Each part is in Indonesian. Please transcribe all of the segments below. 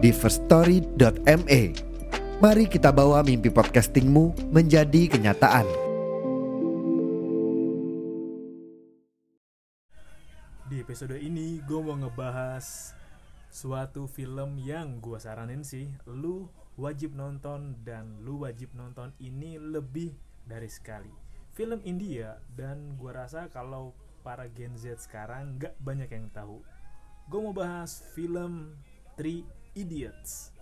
di firststory.me. Mari kita bawa mimpi podcastingmu menjadi kenyataan. Di episode ini gue mau ngebahas suatu film yang gue saranin sih lu wajib nonton dan lu wajib nonton ini lebih dari sekali film India dan gue rasa kalau para Gen Z sekarang nggak banyak yang tahu gue mau bahas film Three Idiots.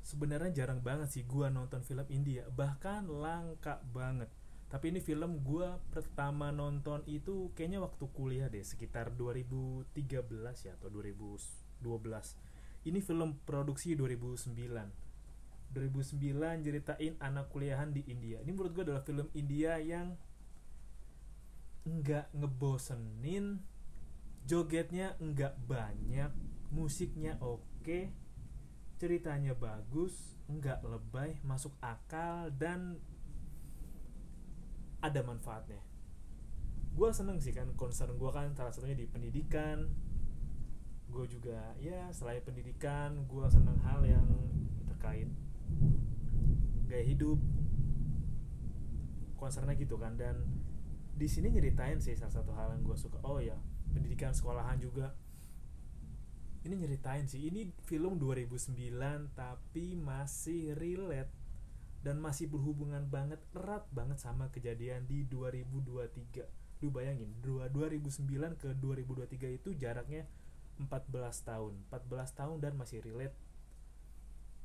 Sebenarnya jarang banget sih gua nonton film India bahkan langka banget. Tapi ini film gua pertama nonton itu kayaknya waktu kuliah deh sekitar 2013 ya atau 2012 ini film produksi 2009 2009 ceritain anak kuliahan di India. Ini menurut gua adalah film India yang nggak ngebosenin jogetnya nggak banyak musiknya oke ceritanya bagus nggak lebay masuk akal dan ada manfaatnya. Gue seneng sih kan concern gue kan salah satunya di pendidikan. Gue juga ya selain pendidikan gue seneng hal yang terkait gaya hidup concernnya gitu kan. Dan di sini nyeritain sih salah satu hal yang gue suka. Oh ya pendidikan sekolahan juga. Ini nyeritain sih. Ini film 2009 tapi masih relate dan masih berhubungan banget erat banget sama kejadian di 2023 lu bayangin 2009 ke 2023 itu jaraknya 14 tahun. 14 tahun dan masih relate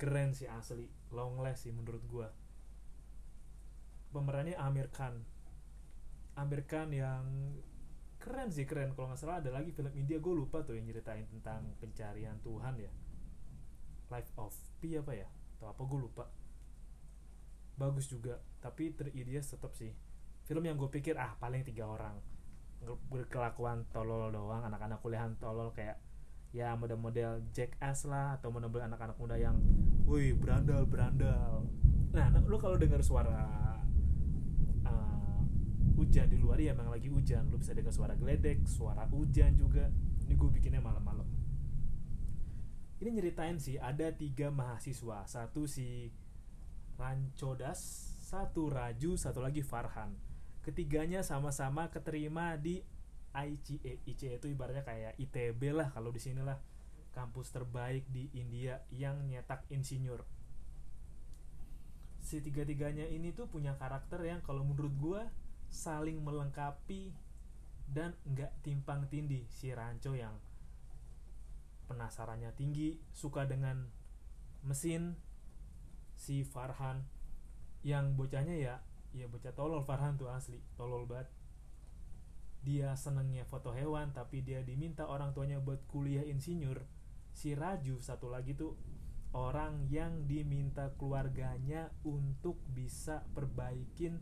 keren sih asli. Long last sih menurut gua. Pemerannya Amir Khan. Amir Khan yang keren sih keren. Kalau nggak salah ada lagi film India gue lupa tuh yang nyeritain tentang pencarian Tuhan ya. Life of Pi apa ya? Atau apa gue lupa. Bagus juga tapi Three Idiots tetap sih. Film yang gue pikir ah paling tiga orang. Berkelakuan tolol doang anak-anak kuliahan tolol kayak ya model-model Jackass lah atau model anak-anak muda yang wih berandal berandal. Nah lu kalau dengar suara hujan di luar ya emang lagi hujan. Lu bisa dengar suara geledek suara hujan juga. Ini gue bikinnya malam-malam. Ini nyeritain sih ada tiga mahasiswa. Satu si Rancodas satu Raju satu lagi Farhan. Ketiganya sama-sama keterima di ICE ICE itu ibaratnya kayak ITB lah kalau di sini lah kampus terbaik di India yang nyetak insinyur. Si tiga-tiganya ini tuh punya karakter yang kalau menurut gue saling melengkapi dan nggak timpang tindih. Si Ranco yang penasarannya tinggi suka dengan mesin. Si Farhan yang bocahnya ya ya bocah tolol Farhan tuh asli tolol banget. Dia senengnya foto hewan tapi dia diminta orang tuanya buat kuliah insinyur si Raju satu lagi tuh orang yang diminta keluarganya untuk bisa perbaikin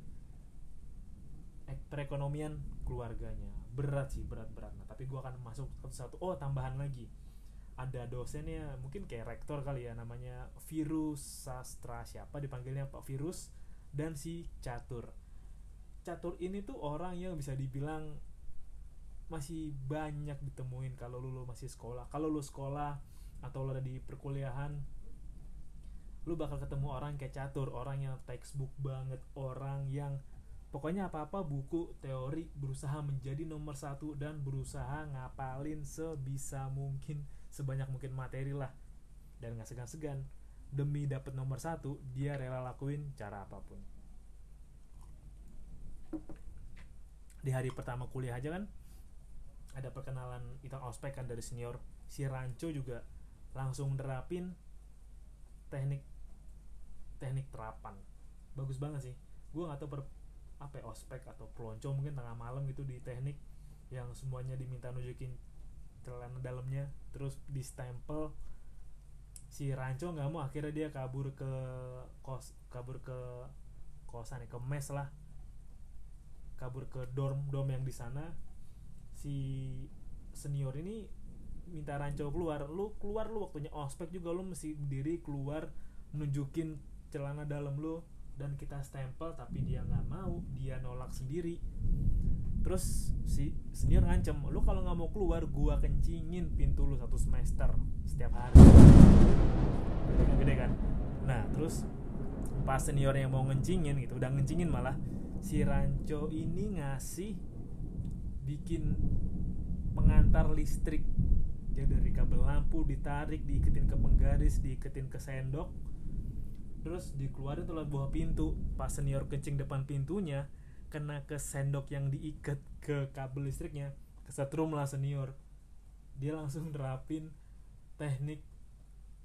perekonomian keluarganya. Berat sih berat berat. Nah tapi gue akan masuk satu. Oh tambahan lagi. Ada dosennya mungkin kayak rektor kali ya namanya Virus Sastra. Siapa dipanggilnya? Pak Virus dan si Catur. Catur ini tuh orang yang bisa dibilang masih banyak ditemuin kalau lu, lu masih sekolah. Kalau lu sekolah atau lu ada di perkuliahan lu bakal ketemu orang kayak catur orang yang textbook banget orang yang pokoknya apa-apa buku teori berusaha menjadi nomor satu dan berusaha ngapalin sebisa mungkin sebanyak mungkin materi lah. Dan nggak segan-segan demi dapat nomor satu dia rela lakuin cara apa pun. Di hari pertama kuliah aja kan ada perkenalan itang ospek kan dari senior. Si Ranco juga langsung nerapin teknik teknik terapan. Bagus banget sih. Gue nggak tahu per apa ya, ospek atau pelonco mungkin tengah malam gitu di teknik yang semuanya diminta nunjukin celana dalamnya terus di stempel si Ranco nggak mau akhirnya dia kabur ke kos kabur ke kosan ya ke mes lah. Kabur ke dorm dorm yang di sana si senior ini minta Ranco keluar. Lu keluar lu waktunya ospek juga lu mesti berdiri keluar nunjukin celana dalam lu dan kita stempel tapi dia nggak mau dia nolak sendiri. Terus si senior ngancem lu kalau nggak mau keluar gua kencingin pintu lu satu semester setiap hari. Gede gede kan? Nah terus pas senior yang mau ngencingin gitu udah ngencingin malah si Ranco ini ngasih bikin pengantar listrik. Jadi dari kabel lampu ditarik diiketin ke penggaris diiketin ke sendok. Terus dikeluarin tuh bawah pintu. Pas senior kencing depan pintunya kena ke sendok yang diikat ke kabel listriknya. Kesetrum lah senior. Dia langsung nerapin teknik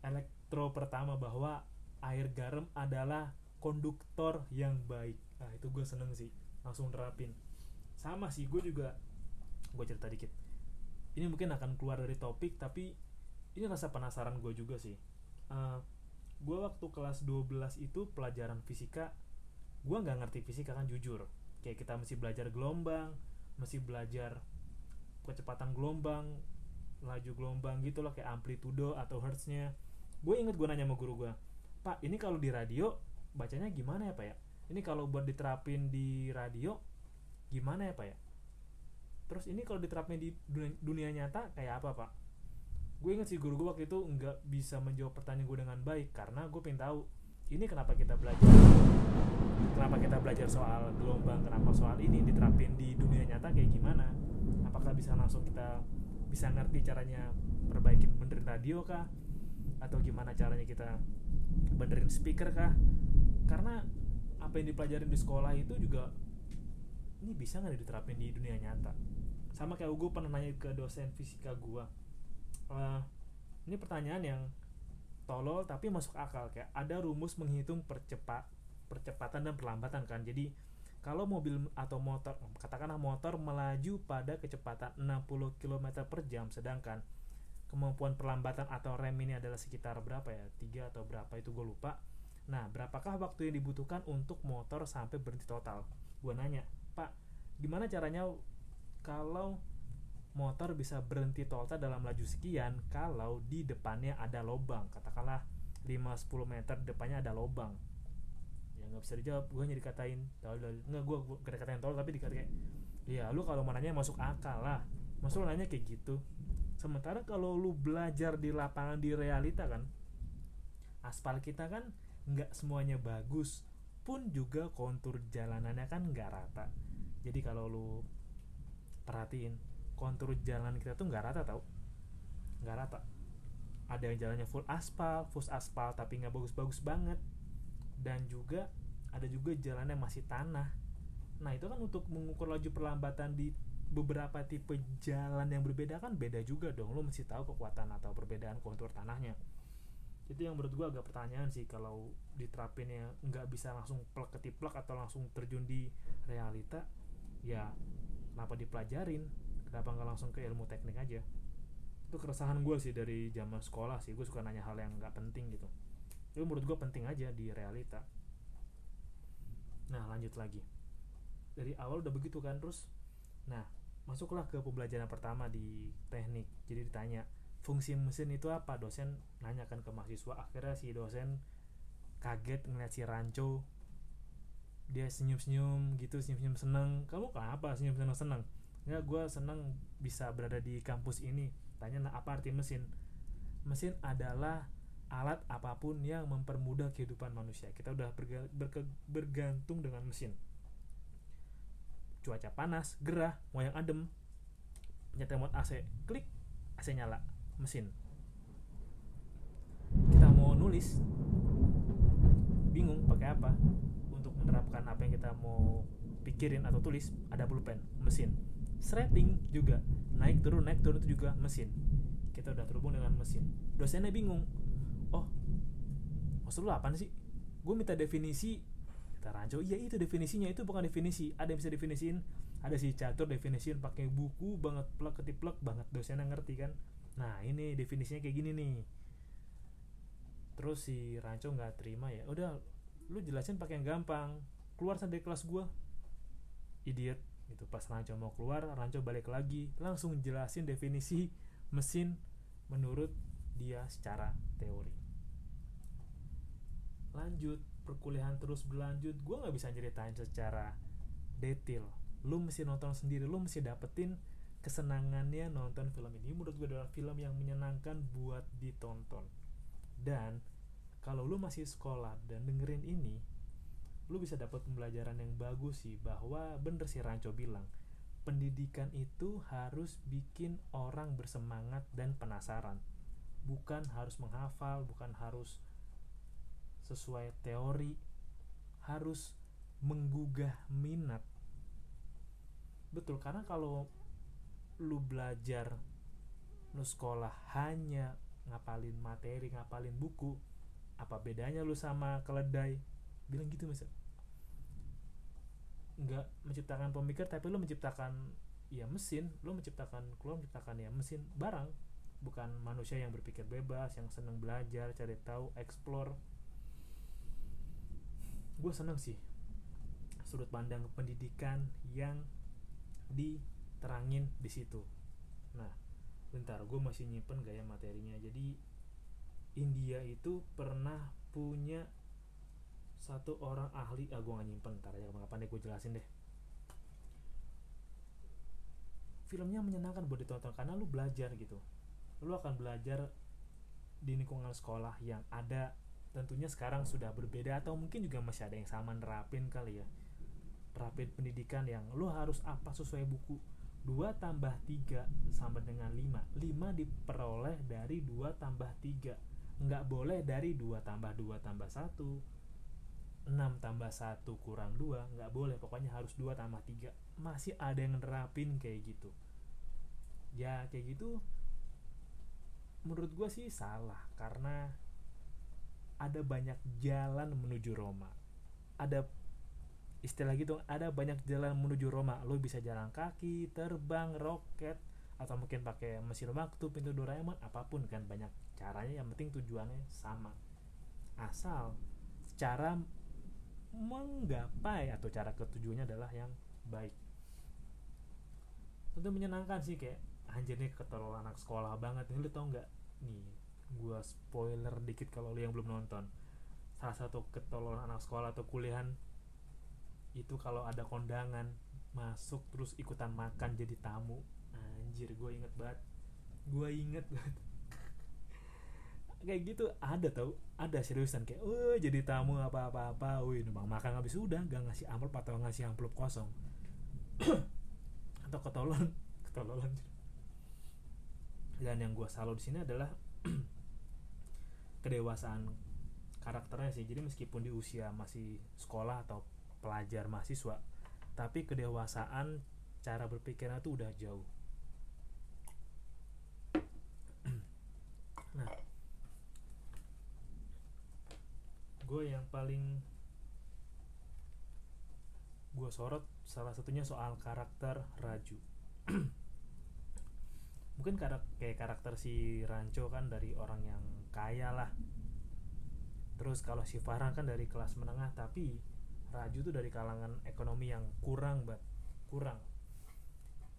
elektro pertama bahwa air garam adalah konduktor yang baik. Nah itu gue seneng sih langsung nerapin. Sama sih gue juga gue cerita dikit. Ini mungkin akan keluar dari topik tapi ini rasa penasaran gue juga sih. Uh, gue waktu kelas 12 itu pelajaran fisika gue nggak ngerti fisika kan jujur. Kayak kita mesti belajar gelombang mesti belajar kecepatan gelombang laju gelombang gitu loh kayak amplitudo atau hertznya. Gue inget gue nanya sama guru gue pak ini kalau di radio bacanya gimana ya pak ya? Ini kalau buat diterapin di radio gimana ya pak ya terus ini kalau diterapin di dunia, dunia nyata kayak apa pak? Gue inget sih guru gue waktu itu nggak bisa menjawab pertanyaan gue dengan baik karena gue pengen tahu ini kenapa kita belajar? Kenapa kita belajar soal gelombang kenapa soal ini diterapin di dunia nyata kayak gimana? Apakah bisa langsung kita bisa ngerti caranya perbaikin benerin radio kah? Atau gimana caranya kita benerin speaker kah? Karena apa yang dipelajarin di sekolah itu juga ini bisa nggak diterapin di dunia nyata sama kayak gue pernah nanya ke dosen fisika gue uh, ini pertanyaan yang tolol tapi masuk akal kayak ada rumus menghitung percepat percepatan dan perlambatan kan. Jadi kalau mobil atau motor katakanlah motor melaju pada kecepatan 60 km per jam sedangkan kemampuan perlambatan atau rem ini adalah sekitar berapa ya? Tiga atau berapa? Itu gue lupa. Nah berapakah waktu yang dibutuhkan untuk motor sampai berhenti total? Gue nanya pak gimana caranya kalau motor bisa berhenti total dalam laju sekian kalau di depannya ada lubang. Katakanlah 5-10 meter depannya ada lubang. Ya nggak bisa dijawab. Gue nyari katain nggak gue gak katain tol tapi dikatain ya lu kalau mananya masuk akal lah. Masuk nanya kayak gitu. Sementara kalau lu belajar di lapangan di realita kan aspal kita kan nggak semuanya bagus pun juga kontur jalanannya kan nggak rata. Jadi kalau lu perhatiin kontur jalan kita tuh nggak rata tau. Nggak rata. Ada yang jalannya full aspal full aspal tapi nggak bagus-bagus banget. Dan juga ada juga jalan yang masih tanah. Nah itu kan untuk mengukur laju perlambatan di beberapa tipe jalan yang berbeda kan beda juga dong. Lo mesti tahu kekuatan atau perbedaan kontur tanahnya. Itu yang menurut gue agak pertanyaan sih kalau diterapinnya nggak bisa langsung plek ketiplek atau langsung terjun di realita ya kenapa dipelajarin? Kenapa nggak langsung ke ilmu teknik aja? Itu keresahan gue sih dari zaman sekolah sih. Gue suka nanya hal yang nggak penting gitu. Itu menurut gue penting aja di realita. Nah lanjut lagi. Dari awal udah begitu kan terus nah masuklah ke pembelajaran pertama di teknik. Jadi ditanya fungsi mesin itu apa? Dosen nanyakan ke mahasiswa. Akhirnya si dosen kaget ngeliat si ranco dia senyum-senyum gitu senyum-senyum seneng. Kamu kenapa senyum-senyum seneng? Nggak gue seneng bisa berada di kampus ini. Tanya nah, apa arti mesin? Mesin adalah alat apa pun yang mempermudah kehidupan manusia. Kita udah berga, berke, bergantung dengan mesin. Cuaca panas gerah mau yang adem. Nyetel remote AC klik AC nyala mesin. Kita mau nulis bingung pakai apa menerapkan apa yang kita mau pikirin atau tulis ada pulpen mesin. Shredding juga naik turun naik turun itu juga mesin. Kita udah terhubung dengan mesin. Dosennya bingung oh maksud lu apa sih? Gue minta definisi. Kata Ranco iya itu definisinya itu bukan definisi. Ada yang bisa definisiin ada si catur definisiin pakai buku banget plek ketiplek banget dosennya ngerti kan. Nah ini definisinya kayak gini nih. Terus si Ranco nggak terima ya udah lu jelasin pakai yang gampang. Keluar dari kelas gua. Idiot gitu. Pas Ranco mau keluar Ranco balik lagi. Langsung jelasin definisi mesin menurut dia secara teori. Lanjut perkuliahan terus berlanjut. Gue nggak bisa ceritain secara detail. Lu mesti nonton sendiri. Lu mesti dapetin kesenangannya nonton film ini. Menurut gue adalah film yang menyenangkan buat ditonton. Dan kalau lu masih sekolah dan dengerin ini lu bisa dapat pembelajaran yang bagus sih bahwa bener sih Ranco bilang pendidikan itu harus bikin orang bersemangat dan penasaran. Bukan harus menghafal bukan harus sesuai teori harus menggugah minat. Betul karena kalau lu belajar lu sekolah hanya ngapalin materi ngapalin buku apa bedanya lu sama keledai? Bilang gitu mas. Nggak menciptakan pemikir tapi lu menciptakan ya mesin. Lu menciptakan keluar menciptakan ya mesin. Barang. Bukan manusia yang berpikir bebas yang senang belajar cari tahu explore. Gue seneng sih. Sudut pandang pendidikan yang di terangin di situ. Nah bentar gue masih nyimpen gaya materinya? Jadi India itu pernah punya satu orang ahli. Ah gue gak nyimpen ntar aja kapan deh gue jelasin deh. Filmnya menyenangkan buat ditonton karena lu belajar gitu. Lu akan belajar di lingkungan sekolah yang ada tentunya sekarang sudah berbeda atau mungkin juga masih ada yang sama nerapin kali ya. Nerapin pendidikan yang lu harus apa sesuai buku? 2 tambah 3 sama dengan 5 5 diperoleh dari 2 tambah 3 nggak boleh dari 2 tambah 2 tambah 1 6 tambah 1 kurang 2 nggak boleh. Pokoknya harus 2 tambah 3 masih ada yang nerapin kayak gitu. Ya kayak gitu menurut gue sih salah. Karena ada banyak jalan menuju Roma. Ada istilah gitu ada banyak jalan menuju Roma. Lo bisa jalan kaki terbang roket atau mungkin pakai mesin waktu pintu Doraemon apa pun kan banyak caranya. Yang penting tujuannya sama. Asal cara menggapai atau cara ketujuannya adalah yang baik. Tentu menyenangkan sih kayak anjir nih ketolol anak sekolah banget. Nih lu tau nggak? Nih gua spoiler dikit kalau lu yang belum nonton. Salah satu ketololan anak sekolah atau kuliahan itu kalau ada kondangan masuk terus ikutan makan jadi tamu anjir gue inget banget. Gue inget banget. Kayak gitu ada tau. Ada seriusan kayak oh jadi tamu apa apa apa wih numpang makan habis udah gak ngasih amplop atau ngasih amplop kosong. Atau ketolong ketololan. Dan yang gue salut di sini adalah kedewasaan karakternya sih. Jadi meskipun di usia masih sekolah atau pelajar mahasiswa tapi kedewasaan cara berpikirnya tuh udah jauh nah. Gue yang paling gue sorot salah satunya soal karakter Raju. Mungkin karak kayak karakter si Ranco kan dari orang yang kaya lah. Terus kalau si Farhan kan dari kelas menengah tapi Raju tuh dari kalangan ekonomi yang kurang banget kurang.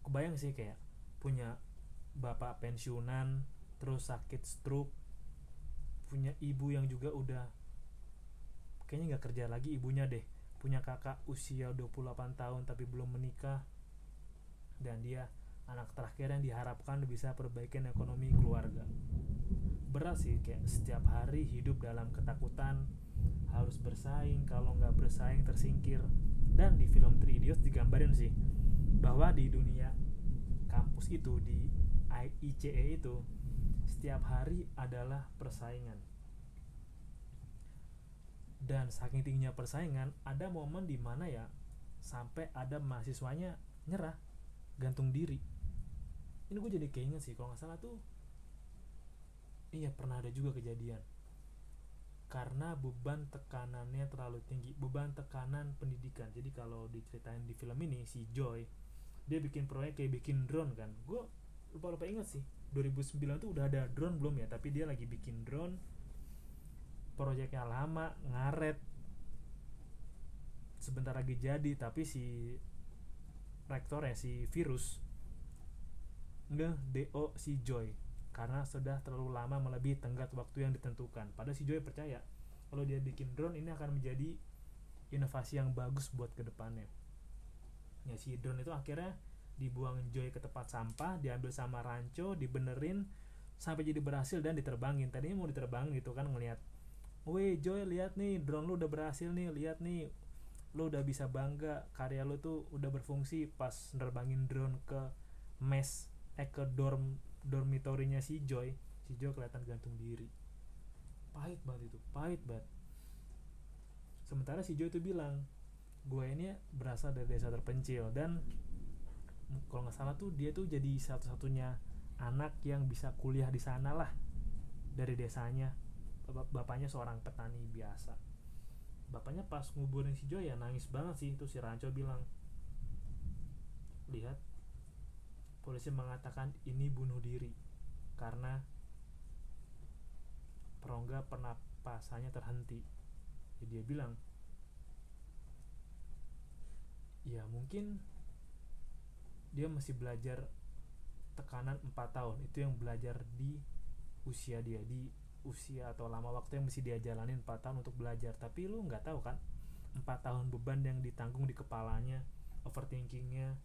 Kebayang sih kayak punya bapak pensiunan terus sakit stroke punya ibu yang juga udah kayaknya nggak kerja lagi ibunya deh. Punya kakak usia 28 tahun tapi belum menikah. Dan dia anak terakhir yang diharapkan bisa perbaikan ekonomi keluarga. Berat sih kayak setiap hari hidup dalam ketakutan harus bersaing kalau nggak bersaing tersingkir. Dan di film Three Idiots digambarin sih bahwa di dunia kampus itu di ICE itu setiap hari adalah persaingan. Dan saking tingginya persaingan ada momen di mana ya sampai ada mahasiswanya nyerah gantung diri. Ini gue jadi keinget sih kalau nggak salah tuh iya pernah ada juga kejadian. Karena beban tekanannya terlalu tinggi beban tekanan pendidikan. Jadi kalau diceritain di film ini si Joy dia bikin proyek kayak bikin drone kan. Gue lupa lupa inget sih 2009 tuh udah ada drone belum ya tapi dia lagi bikin drone proyeknya lama ngaret sebentar lagi jadi tapi si rektornya si virus nge do si Joy karena sudah terlalu lama melebihi tenggat waktu yang ditentukan. Pada si Joy percaya kalau dia bikin drone ini akan menjadi inovasi yang bagus buat ke depannya. Ya si drone itu akhirnya dibuang Joy ke tempat sampah, diambil sama Ranco, dibenerin sampai jadi berhasil dan diterbangin. Tadinya mau diterbangin gitu kan ngelihat, "Woi Joy, lihat nih drone lu udah berhasil nih, lihat nih lu udah bisa bangga karya lu tuh udah berfungsi pas nerbangin drone ke mes eh ke dorm dormitorinya si Joy. Si Joy kelihatan gantung diri. Pahit banget itu pahit banget. Sementara si Joy itu bilang gue ini berasal dari desa terpencil dan kalau nggak salah tuh dia tuh jadi satu-satunya anak yang bisa kuliah di sana lah dari desanya. Bapaknya seorang petani biasa. Bapaknya pas nguburin si Joy ya nangis banget sih itu si Ranco bilang. Lihat polisi mengatakan ini bunuh diri karena perongga pernapasannya terhenti. Jadi dia bilang ya mungkin dia masih belajar tekanan 4 tahun. Itu yang belajar di usia dia di usia atau lama waktu yang mesti dia jalanin 4 tahun untuk belajar. Tapi lu nggak tahu kan 4 tahun beban yang ditanggung di kepalanya overthinkingnya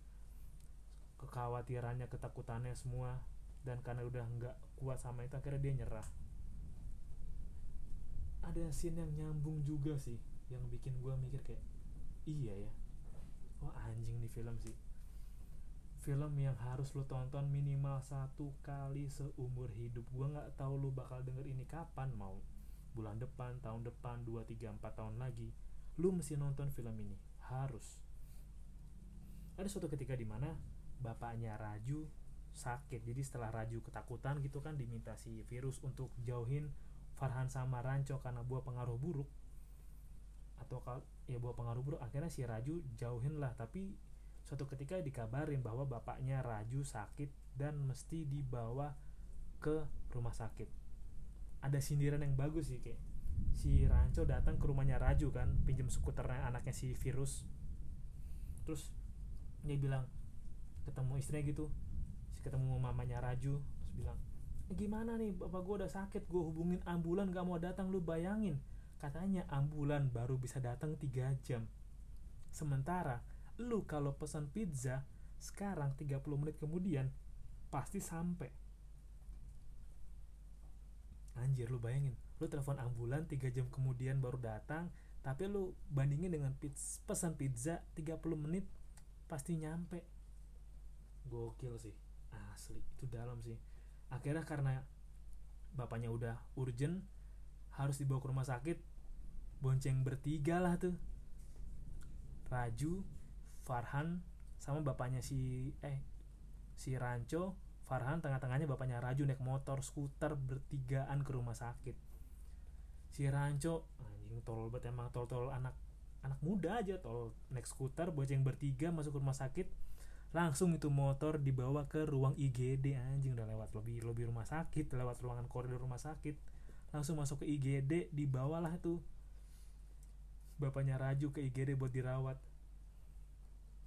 kekhawatirannya ketakutannya semua. Dan karena udah nggak kuat sama itu akhirnya dia nyerah. Ada scene yang nyambung juga sih yang bikin gue mikir kayak iya ya. Wah anjing nih film sih film yang harus lo tonton minimal satu kali seumur hidup. Gue nggak tahu lo bakal denger ini kapan mau bulan depan tahun depan 2, 3, 4 tahun lagi. Lu mesti nonton film ini harus. Ada suatu ketika di mana bapaknya Raju sakit jadi setelah Raju ketakutan gitu kan diminta si virus untuk jauhin Farhan sama Ranco karena buah pengaruh buruk. Atau ya buah pengaruh buruk akhirnya si Raju jauhin lah tapi suatu ketika dikabarin bahwa bapaknya Raju sakit dan mesti dibawa ke rumah sakit. Ada sindiran yang bagus sih kayak si Ranco datang ke rumahnya Raju kan pinjam skuternya anaknya si virus. Terus dia bilang ketemu istrinya gitu si ketemu mamanya Raju terus bilang e, gimana nih bapak gue udah sakit gue hubungin ambulan gak mau datang lu bayangin. Katanya ambulan baru bisa datang 3 jam. Sementara lu kalau pesan pizza sekarang 30 menit kemudian pasti sampai. Anjir lu bayangin. Lu telepon ambulan 3 jam kemudian baru datang tapi lu bandingin dengan pizza, pesan pizza 30 menit pasti nyampe. Gokil sih. Asli itu dalam sih. Akhirnya karena bapaknya udah urgent harus dibawa ke rumah sakit bonceng bertiga lah tuh. Raju Farhan sama bapaknya si eh si Ranco. Farhan tengah-tengahnya bapaknya Raju naik motor skuter bertigaan ke rumah sakit. Si Ranco anjing tol banget emang tol-tol anak anak muda aja tol naik skuter bonceng bertiga masuk ke rumah sakit. Langsung itu motor dibawa ke ruang IGD anjing udah lewat lobi lobi rumah sakit lewat ruangan koridor rumah sakit. Langsung masuk ke IGD dibawalah tuh bapaknya Raju ke IGD buat dirawat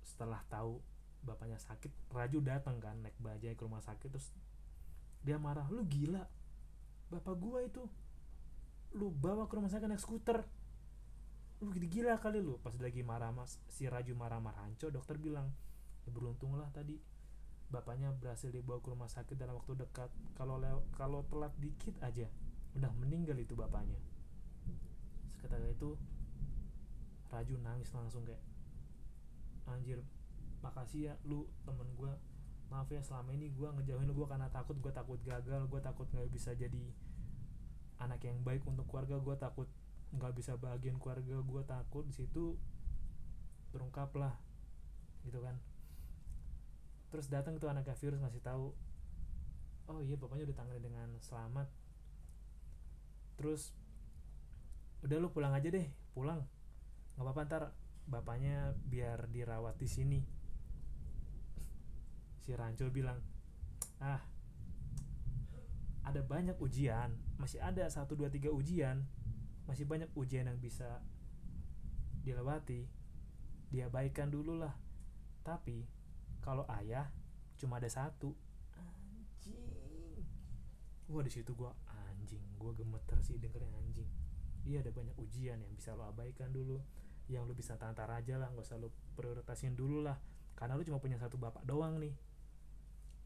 setelah tahu bapaknya sakit Raju datang kan naik bajai ke rumah sakit terus dia marah lu gila bapak gua itu lu bawa ke rumah sakit naik skuter. Lu gila kali lu. Pas lagi marah mas si Raju marah-marah hanco dokter bilang. Ya beruntunglah tadi bapaknya berhasil dibawa ke rumah sakit dalam waktu dekat. Kalau kalau telat dikit aja udah meninggal itu bapaknya. Seketika itu Raju nangis langsung kayak anjir makasih ya lu temen gue maaf ya selama ini gue ngejauhin lu gue karena takut gue takut gagal gue takut nggak bisa jadi anak yang baik untuk keluarga gue takut nggak bisa bagian keluarga gue takut di situ terungkap lah gitu kan. Terus datang tuh anak virus ngasih tahu oh iya bapaknya udah tangani dengan selamat. Terus udah lu pulang aja deh pulang. Nggak apa-apa ntar bapaknya biar dirawat di sini. Si Ranco bilang ah ada banyak ujian. Masih ada satu dua tiga ujian. Masih banyak ujian yang bisa dilewati. Diabaikan dulu lah. Tapi kalau ayah cuma ada satu. Anjing. Wah di situ gua anjing gua gemeter sih dengerin anjing. Iya ada banyak ujian yang bisa lo abaikan dulu yang lo bisa tantar aja lah nggak usah lo prioritasin dulu lah. Karena lo cuma punya satu bapak doang nih.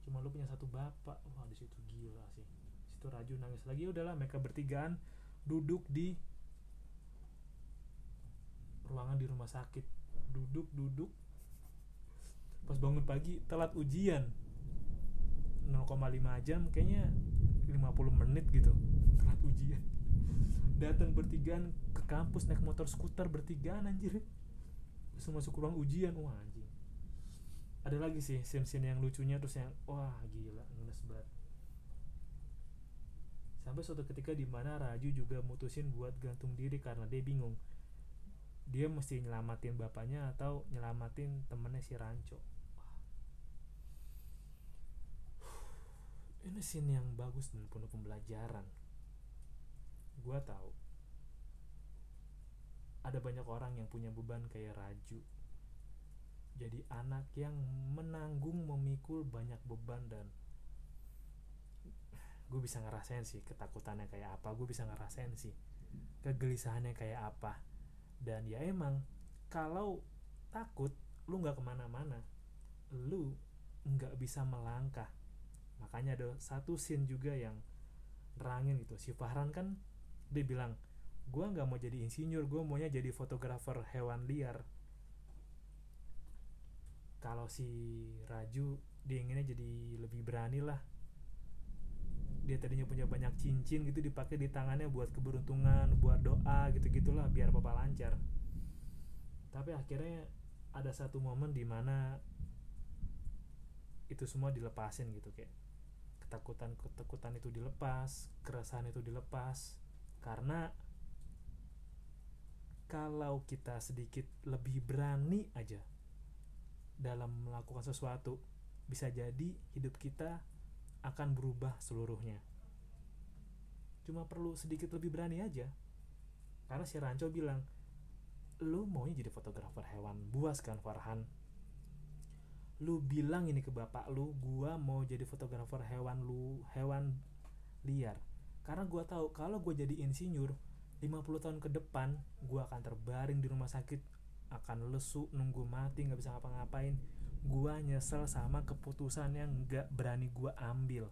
Cuma lo punya satu bapak. Wah di situ gila sih. Situ Raju nangis lagi. Ya udahlah mereka bertigaan duduk di ruangan di rumah sakit. Duduk duduk. Pas bangun pagi telat ujian. 0,5 jam kayaknya 50 menit gitu. Telat ujian datang bertigaan ke kampus naik motor skuter bertigaan anjir. Terus masuk ruang ujian wah anjing. Ada lagi sih scene-scene yang lucunya terus yang wah gila ngenes banget. Sampai suatu ketika di mana Raju juga mutusin buat gantung diri karena dia bingung. Dia mesti nyelamatin bapaknya atau nyelamatin temennya si Ranco. Ini scene yang bagus dan penuh pembelajaran gua tahu. Ada banyak orang yang punya beban kayak Raju. Jadi anak yang menanggung memikul banyak beban dan gue bisa ngerasain sih ketakutannya kayak apa gue bisa ngerasain sih kegelisahannya kayak apa. Dan ya emang kalau takut lu nggak ke mana-mana lu nggak bisa melangkah. Makanya ada satu scene juga yang nerangin gitu. Si Fahran kan dia bilang gue nggak mau jadi insinyur gue maunya jadi fotografer hewan liar. Kalau si Raju dia inginnya jadi lebih berani lah. Dia tadinya punya banyak cincin gitu dipakai di tangannya buat keberuntungan buat doa gitu gitulah biar papa lancar. Tapi akhirnya ada satu momen di mana itu semua dilepasin gitu kayak ketakutan ketakutan itu dilepas keresahan itu dilepas karena kalau kita sedikit lebih berani aja dalam melakukan sesuatu bisa jadi hidup kita akan berubah seluruhnya. Cuma perlu sedikit lebih berani aja. Karena si Ranco bilang lu maunya jadi fotografer hewan buas kan Farhan? Lu bilang ini ke bapak lu gua mau jadi fotografer hewan lu hewan liar karena gua tahu kalau gua jadi insinyur 50 tahun ke depan gua akan terbaring di rumah sakit akan lesu nunggu mati nggak bisa ngapa-ngapain. Gua nyesel sama keputusan yang nggak berani gua ambil.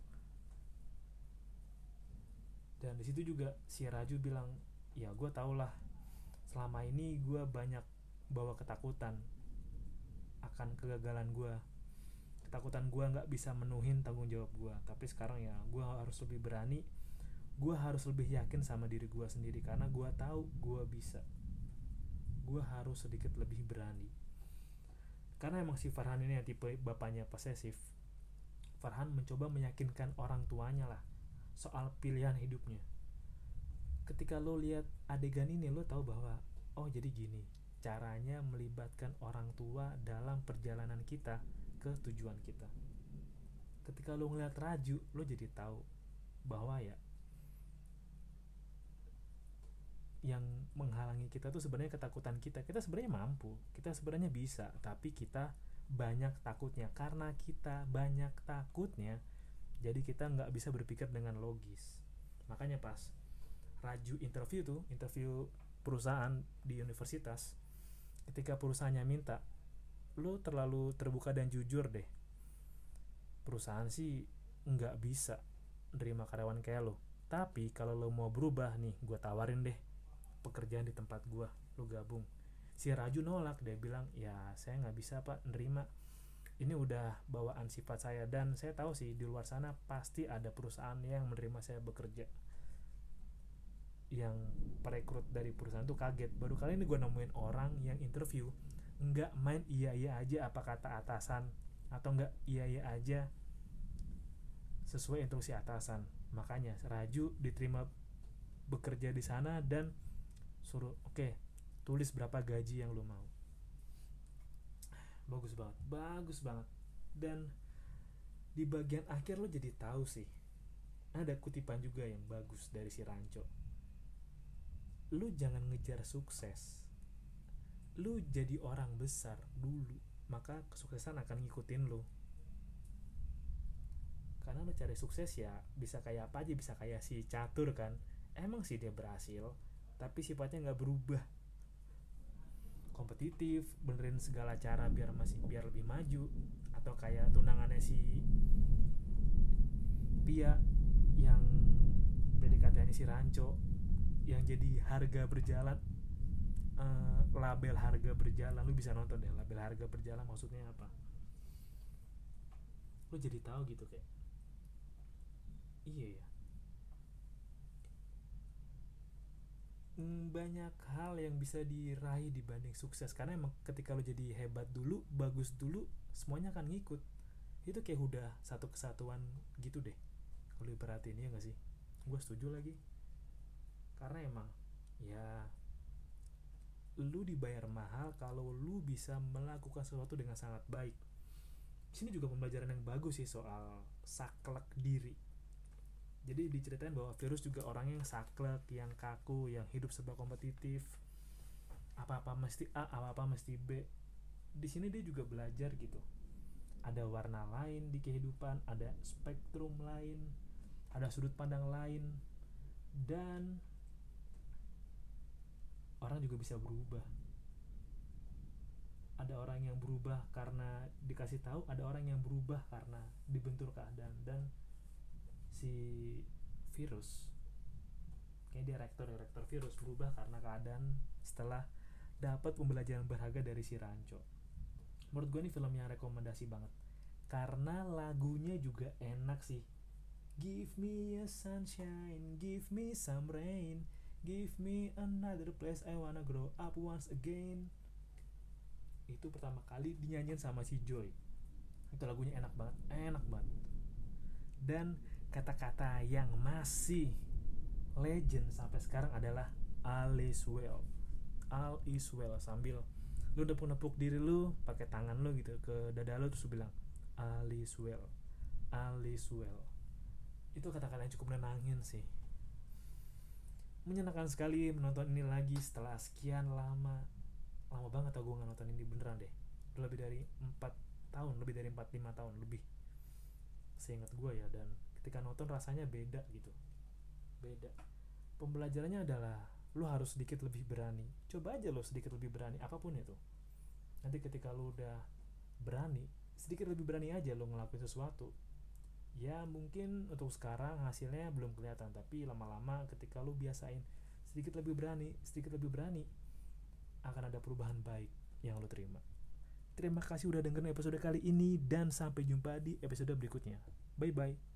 Dan di situ juga si Raju bilang ya gua tau lah selama ini gua banyak bawa ketakutan akan kegagalan gua. Ketakutan gua nggak bisa menuhin tanggung jawab gua. Tapi sekarang ya gua harus lebih berani gua harus lebih yakin sama diri gua sendiri karena gua tahu gua bisa. Gua harus sedikit lebih berani. Karena emang si Farhan ini yang tipe bapaknya posesif. Farhan mencoba meyakinkan orang tuanya lah soal pilihan hidupnya. Ketika lo lihat adegan ini lo tahu bahwa oh jadi gini caranya melibatkan orang tua dalam perjalanan kita ke tujuan kita. Ketika lo ngeliat Raju lo jadi tahu bahwa ya yang menghalangi kita tuh sebenarnya ketakutan kita. Kita sebenarnya mampu kita sebenarnya bisa tapi kita banyak takutnya. Karena kita banyak takutnya jadi kita nggak bisa berpikir dengan logis. Makanya pas Raju interview tuh interview perusahaan di universitas ketika perusahaannya minta lo terlalu terbuka dan jujur deh. Perusahaan sih nggak bisa nerima karyawan kayak lo. Tapi kalau lo mau berubah nih gue tawarin deh pekerjaan di tempat gua lu gabung. Si Raju nolak dia bilang ya saya nggak bisa pak nerima. Ini udah bawaan sifat saya dan saya tahu sih di luar sana pasti ada perusahaan yang menerima saya bekerja. Yang perekrut dari perusahaan itu kaget. Baru kali ini gue nemuin orang yang interview nggak main iya iya aja apa kata atasan atau nggak iya iya aja sesuai instruksi atasan. Makanya Raju diterima bekerja di sana dan suruh oke tulis berapa gaji yang lu mau. Bagus banget bagus banget. Dan di bagian akhir lo jadi tahu sih ada kutipan juga yang bagus dari si Ranco. Lu jangan ngejar sukses. Lu jadi orang besar dulu maka kesuksesan akan ngikutin lu. Karena lu cari sukses ya bisa kayak apa aja bisa kayak si catur kan. Emang sih dia berhasil tapi sifatnya nggak berubah. Kompetitif benerin segala cara biar masih biar lebih maju. Atau kayak tunangannya si Pia yang PDKT si Ranco yang jadi harga berjalan uh, label harga berjalan. Lu bisa nonton deh label harga berjalan maksudnya apa? Lu jadi tahu gitu kayak. Iya ya banyak hal yang bisa diraih dibanding sukses. Karena emang ketika lo jadi hebat dulu bagus dulu semuanya akan ngikut. Itu kayak udah satu kesatuan gitu deh. Kalau diperhatiin ya gak sih? Gue setuju lagi. Karena emang ya lu dibayar mahal kalau lu bisa melakukan sesuatu dengan sangat baik. Sini juga pembelajaran yang bagus sih soal saklek diri jadi diceritain bahwa virus juga orang yang saklek yang kaku yang hidup serba kompetitif. Apa apa mesti A apa apa mesti B. Di sini dia juga belajar gitu. Ada warna lain di kehidupan ada spektrum lain ada sudut pandang lain. Dan orang juga bisa berubah. Ada orang yang berubah karena dikasih tahu ada orang yang berubah karena dibentur keadaan. Dan si virus. Kayak dia rektor ya virus berubah karena keadaan setelah dapat pembelajaran berharga dari si Ranco menurut gue ini film yang rekomendasi banget. Karena lagunya juga enak sih. Give me a sunshine give me some rain give me another place I wanna grow up once again. Itu pertama kali dinyanyiin sama si Joy. Itu lagunya enak banget enak banget. Dan kata-kata yang masih legend sampai sekarang adalah all is well. All is well. Sambil lu udah nepuk diri lu pakai tangan lu gitu ke dada lu terus lu bilang all is well. All is well. Itu kata-kata yang cukup menenangin sih. Menyenangkan sekali menonton ini lagi setelah sekian lama. Lama banget tau gue nonton ini beneran deh. Lebih dari 4 tahun lebih dari 4-5 tahun lebih. Seingat gue ya dan ketika nonton rasanya beda gitu. Beda. Pembelajarannya adalah lu harus sedikit lebih berani. Coba aja lo sedikit lebih berani apa pun itu. Nanti ketika lu udah berani sedikit lebih berani aja lo ngelakuin sesuatu. Ya mungkin untuk sekarang hasilnya belum kelihatan tapi lama-lama ketika lu biasain sedikit lebih berani sedikit lebih berani akan ada perubahan baik yang lo terima. Terima kasih udah dengerin episode kali ini dan sampai jumpa di episode berikutnya. Bye bye